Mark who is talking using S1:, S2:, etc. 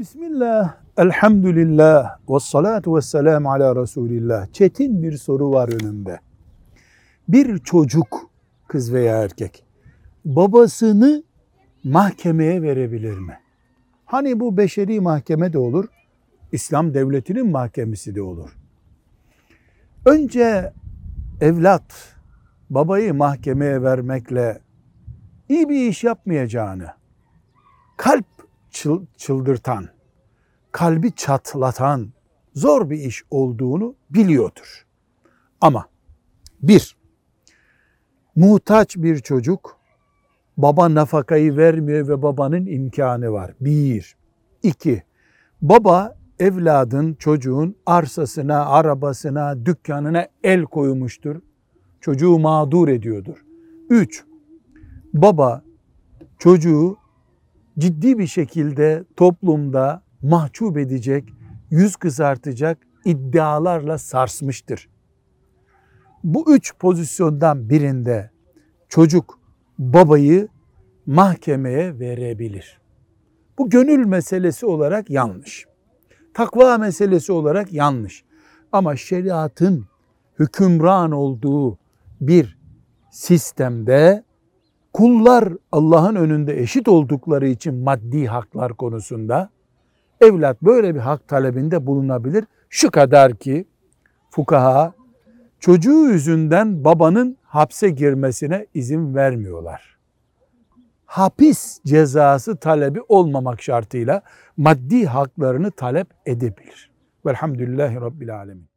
S1: Bismillah, elhamdülillah, ve salatu ve selamu ala Resulillah. Çetin bir soru var önümde. Bir çocuk, kız veya erkek, babasını mahkemeye verebilir mi? Hani bu beşeri mahkeme de olur, İslam devletinin mahkemesi de olur. Önce evlat babayı mahkemeye vermekle iyi bir iş yapmayacağını, kalp çıl- çıldırtan, kalbi çatlatan zor bir iş olduğunu biliyordur. Ama bir, muhtaç bir çocuk baba nafakayı vermiyor ve babanın imkanı var. Bir. İki, baba evladın, çocuğun arsasına, arabasına, dükkanına el koymuştur. Çocuğu mağdur ediyordur. Üç, baba çocuğu ciddi bir şekilde toplumda mahcup edecek, yüz kızartacak iddialarla sarsmıştır. Bu üç pozisyondan birinde çocuk babayı mahkemeye verebilir. Bu gönül meselesi olarak yanlış. Takva meselesi olarak yanlış. Ama şeriatın hükümran olduğu bir sistemde kullar Allah'ın önünde eşit oldukları için maddi haklar konusunda evlat böyle bir hak talebinde bulunabilir. Şu kadar ki fukaha çocuğu yüzünden babanın hapse girmesine izin vermiyorlar. Hapis cezası talebi olmamak şartıyla maddi haklarını talep edebilir. Velhamdülillahi Rabbil Alemin.